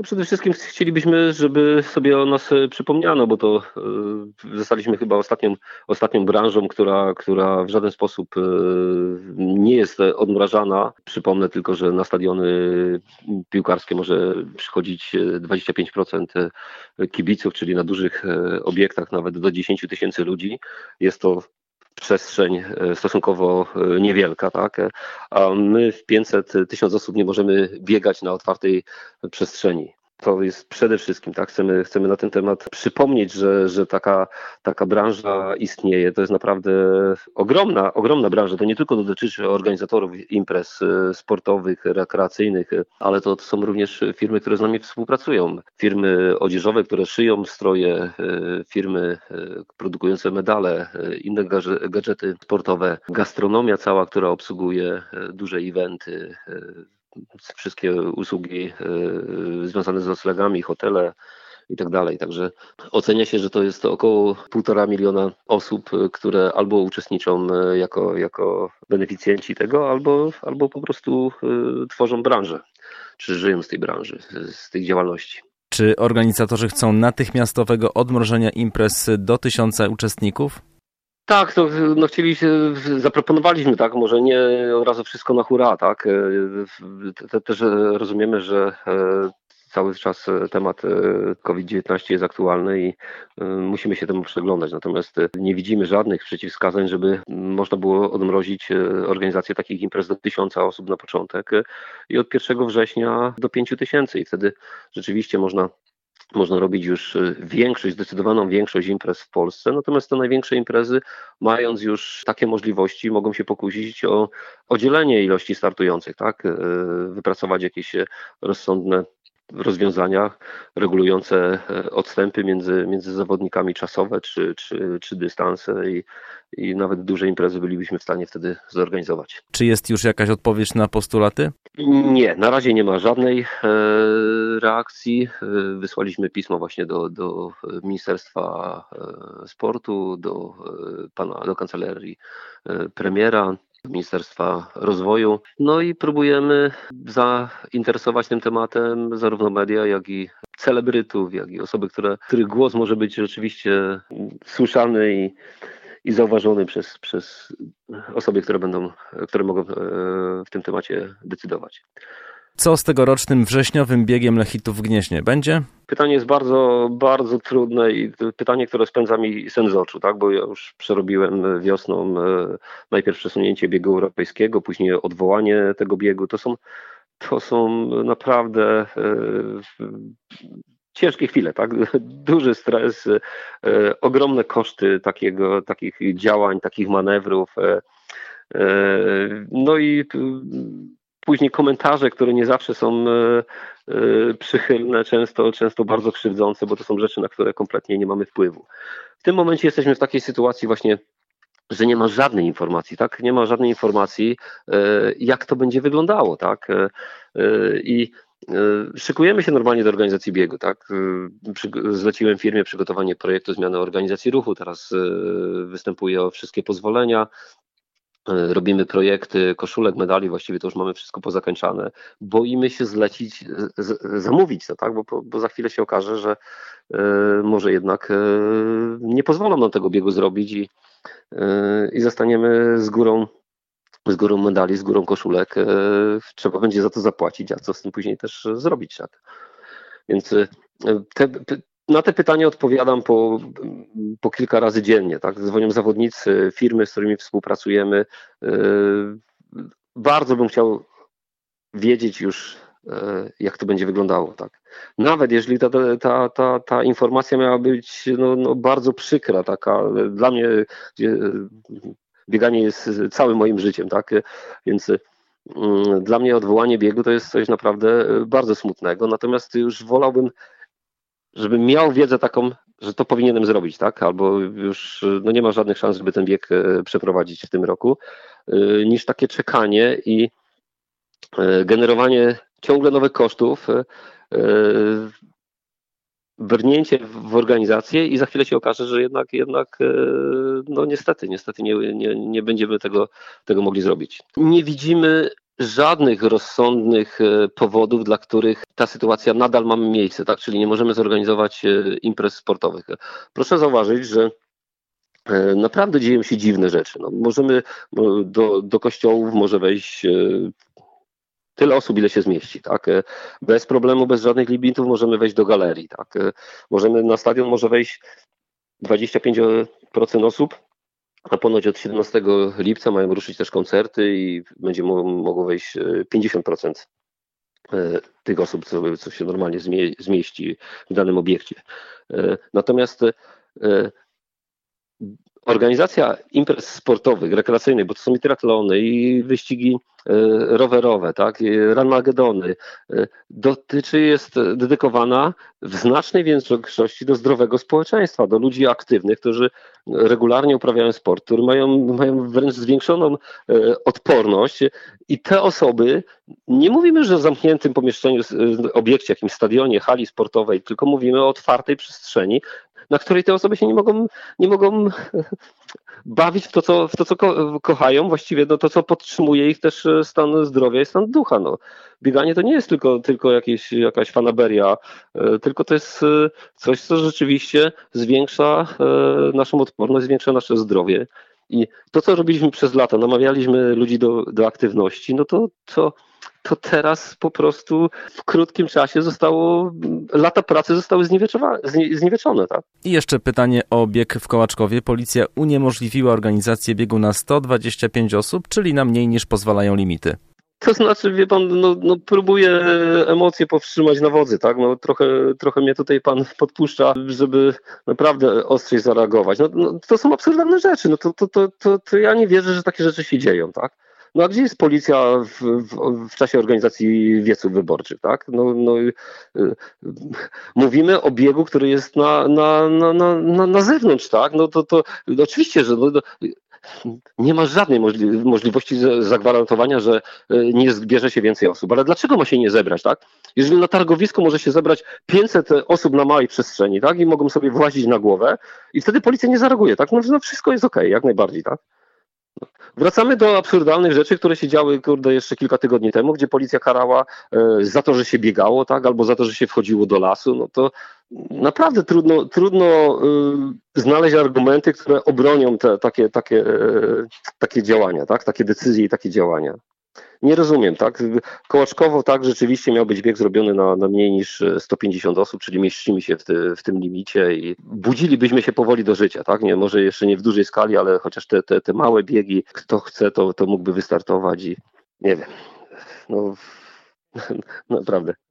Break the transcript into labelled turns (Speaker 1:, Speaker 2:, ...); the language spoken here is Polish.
Speaker 1: No przede wszystkim chcielibyśmy, żeby sobie o nas e, przypomniano, bo to e, zostaliśmy chyba ostatnią, ostatnią branżą, która, która w żaden sposób e, nie jest odmrażana. Przypomnę tylko, że na stadiony piłkarskie może przychodzić 25% kibiców, czyli na dużych obiektach nawet do 10 tysięcy ludzi. Jest to przestrzeń e, stosunkowo e, niewielka, tak? A my w 500 tysiąc osób nie możemy biegać na otwartej przestrzeni. To jest przede wszystkim, tak, chcemy, chcemy na ten temat przypomnieć, że, że taka, taka branża istnieje. To jest naprawdę ogromna, ogromna branża. To nie tylko dotyczy organizatorów imprez e, sportowych, rekreacyjnych, ale to, to są również firmy, które z nami współpracują. Firmy odzieżowe, które szyją stroje, e, firmy e, produkujące medale, inne gadżety sportowe, gastronomia cała, która obsługuje duże eventy, wszystkie usługi e, związane z noclegami, hotele i tak dalej. Także ocenia się, że to jest około półtora miliona osób, które albo uczestniczą e, jako, jako beneficjenci tego, albo, albo po prostu e, tworzą branżę, czy żyją z tej branży, z tej działalności.
Speaker 2: Czy organizatorzy chcą natychmiastowego odmrożenia imprez do tysiąca uczestników?
Speaker 1: Tak, to no chcieli, zaproponowaliśmy, tak, może nie od razu wszystko na hura, tak. E, też rozumiemy, że e, cały czas temat e, COVID-19 jest aktualny i musimy się temu przyglądać. Natomiast nie widzimy żadnych przeciwwskazań, żeby można było odmrozić organizację takich imprez do tysiąca osób na początek i od 1 września do 5 tysięcy i wtedy rzeczywiście można można robić już y, większość, zdecydowaną większość imprez w Polsce, natomiast te największe imprezy, mając już takie możliwości, mogą się pokusić o, o dzielenie ilości startujących, tak? Y, wypracować jakieś rozsądne rozwiązania regulujące e, odstępy między, między zawodnikami czasowe czy, czy, czy dystanse i, i nawet duże imprezy bylibyśmy w stanie wtedy zorganizować.
Speaker 2: Czy jest już jakaś odpowiedź na postulaty?
Speaker 1: Nie, na razie nie ma żadnej e, reakcji. E, wysłaliśmy pismo właśnie do, do Ministerstwa Sportu, do pana, do kancelarii premiera. Ministerstwa Rozwoju. No i próbujemy zainteresować tym tematem zarówno media, jak i celebrytów, jak i osoby, które, których głos może być rzeczywiście słyszany i, i zauważony przez, przez osoby, które będą, które mogą e, w tym temacie decydować.
Speaker 2: Co z tegorocznym wrześniowym biegiem Lechitów w Gnieźnie będzie?
Speaker 1: Pytanie jest bardzo, bardzo trudne i pytanie, które spędza mi sen z oczu, tak? bo ja już przerobiłem wiosną e, najpierw przesunięcie biegu europejskiego, później odwołanie tego biegu. To są, to są naprawdę e, ciężkie chwile, tak? Duży stres, e, ogromne koszty takiego, takich działań, takich manewrów. No i później komentarze, które nie zawsze są e, e, przychylne, często, często bardzo krzywdzące, bo to są rzeczy, na które kompletnie nie mamy wpływu. W tym momencie jesteśmy w takiej sytuacji właśnie, że nie ma żadnej informacji, tak? Nie ma żadnej informacji, e, jak to będzie wyglądało, tak? I Szykujemy się normalnie do organizacji biegu, tak? Zleciłem firmie przygotowanie projektu zmiany organizacji ruchu, teraz występuję o wszystkie pozwolenia, robimy projekty koszulek, medali, właściwie to już mamy wszystko pozakończane. Boimy się zlecić, z, zamówić to, tak? Bo, bo, za chwilę się okaże, że e, może jednak e, nie pozwolą nam tego biegu zrobić i, i zostaniemy z górą z górą medali, z górą koszulek. Trzeba będzie za to zapłacić, a co z tym później też zrobić, tak? Więc te, na te pytania odpowiadam po, po kilka razy dziennie. Tak? Dzwonią zawodnicy, firmy, z którymi współpracujemy. Yy, bardzo bym chciał wiedzieć już, yy, jak to będzie wyglądało. Tak? Nawet jeżeli ta, ta, ta, ta informacja miała być no, no bardzo przykra, taka dla mnie bieganie jest całym moim życiem, tak? Więc yy, dla mnie odwołanie biegu to jest coś naprawdę bardzo smutnego. Natomiast już wolałbym żebym miał wiedzę taką, że to powinienem zrobić, tak? Albo już no nie ma żadnych szans, żeby ten bieg e, przeprowadzić w tym roku, e, niż takie czekanie i e, generowanie ciągle nowych kosztów, brnięcie w organizację i za chwilę się okaże, że jednak, jednak no niestety, niestety nie, nie, nie będziemy tego, tego mogli zrobić. Nie widzimy żadnych rozsądnych e, powodów, dla których ta sytuacja nadal ma miejsce, tak? Czyli nie możemy zorganizować e, imprez sportowych. Proszę zauważyć, że e, naprawdę dzieją się dziwne rzeczy. No, możemy do, do kościołów może wejść tyle osób, ile się zmieści, tak? Bez problemu, bez żadnych limitów możemy wejść do galerii, tak? Możemy na stadion może wejść 25% osób, a ponoć od 17 lipca mają ruszyć też koncerty i będzie mogło wejść 50% e, e, tych osób, co, co się normalnie zmieści w danym obiekcie. E, natomiast organizacja imprez sportowych, rekreacyjnych, bo to są i triatlony, i wyścigi e, rowerowe, tak, ranmagedony, e, dotyczy, jest dedykowana w znacznej większości do zdrowego społeczeństwa, do ludzi aktywnych, którzy regularnie uprawiają sport, którzy mają, mają wręcz zwiększoną e, odporność. I te osoby, nie mówimy, że w zamkniętym pomieszczeniu, obiekcie, jakimś stadionie, hali sportowej, tylko mówimy o otwartej przestrzeni, na której te osoby się nie mogą, nie mogą bawić w to, co, w to, co ko kochają, właściwie no, to, co podtrzymuje ich też e, stan zdrowia i stan ducha. No. Bieganie to nie jest tylko, tylko jakieś, jakaś fanaberia, e, tylko to jest e, coś, co rzeczywiście zwiększa naszą odporność, zwiększa nasze zdrowie. I to, co robiliśmy przez lata, namawialiśmy ludzi do, do aktywności, no to, to to teraz po prostu w krótkim czasie zostało, lata pracy zostały znieweczone. Tak?
Speaker 2: I jeszcze pytanie o bieg w Kołaczkowie. Policja uniemożliwiła organizację biegu na 125 osób, czyli na mniej niż pozwalają limity.
Speaker 1: To znaczy, wie pan, no, no próbuję emocje powstrzymać na wodzy, tak? No, trochę, trochę mnie tutaj pan podpuszcza, żeby naprawdę ostrzej zareagować. No, no to są absurdalne rzeczy. No, to, to, to, to, to ja nie wierzę, że takie rzeczy się dzieją, tak? No a gdzie jest policja w, w, w czasie organizacji wieców wyborczych, tak? No, no, y, mówimy o biegu, który jest na, na, na, na, na zewnątrz, tak? No to, to oczywiście, że no, nie ma żadnej możli możliwości zagwarantowania, że y, nie zbierze się więcej osób. Ale dlaczego ma się nie zebrać, tak? Jeżeli na targowisku może się zebrać 500 osób na małej przestrzeni, tak? I mogą sobie włazić na głowę i wtedy policja nie zareaguje, tak? No, no wszystko jest okej, okay, jak najbardziej, tak? Wracamy do absurdalnych rzeczy, które się działy kurde, jeszcze kilka tygodni temu, gdzie policja karała e, za to, że się biegało, tak, albo za to, że się wchodziło do lasu. No to naprawdę trudno, trudno y, znaleźć argumenty, które obronią te, takie, takie, e, takie działania, tak, takie decyzje i takie działania. Nie rozumiem, tak? Kołaczkowo tak, rzeczywiście miał być bieg zrobiony na, na mniej niż 150 osób, czyli mieścimy się w, ty, w, tym limicie i budzilibyśmy się powoli do życia, tak? Nie, może jeszcze nie w dużej skali, ale chociaż te, te, te małe biegi, kto chce, to, to mógłby wystartować i nie wiem. No, naprawdę.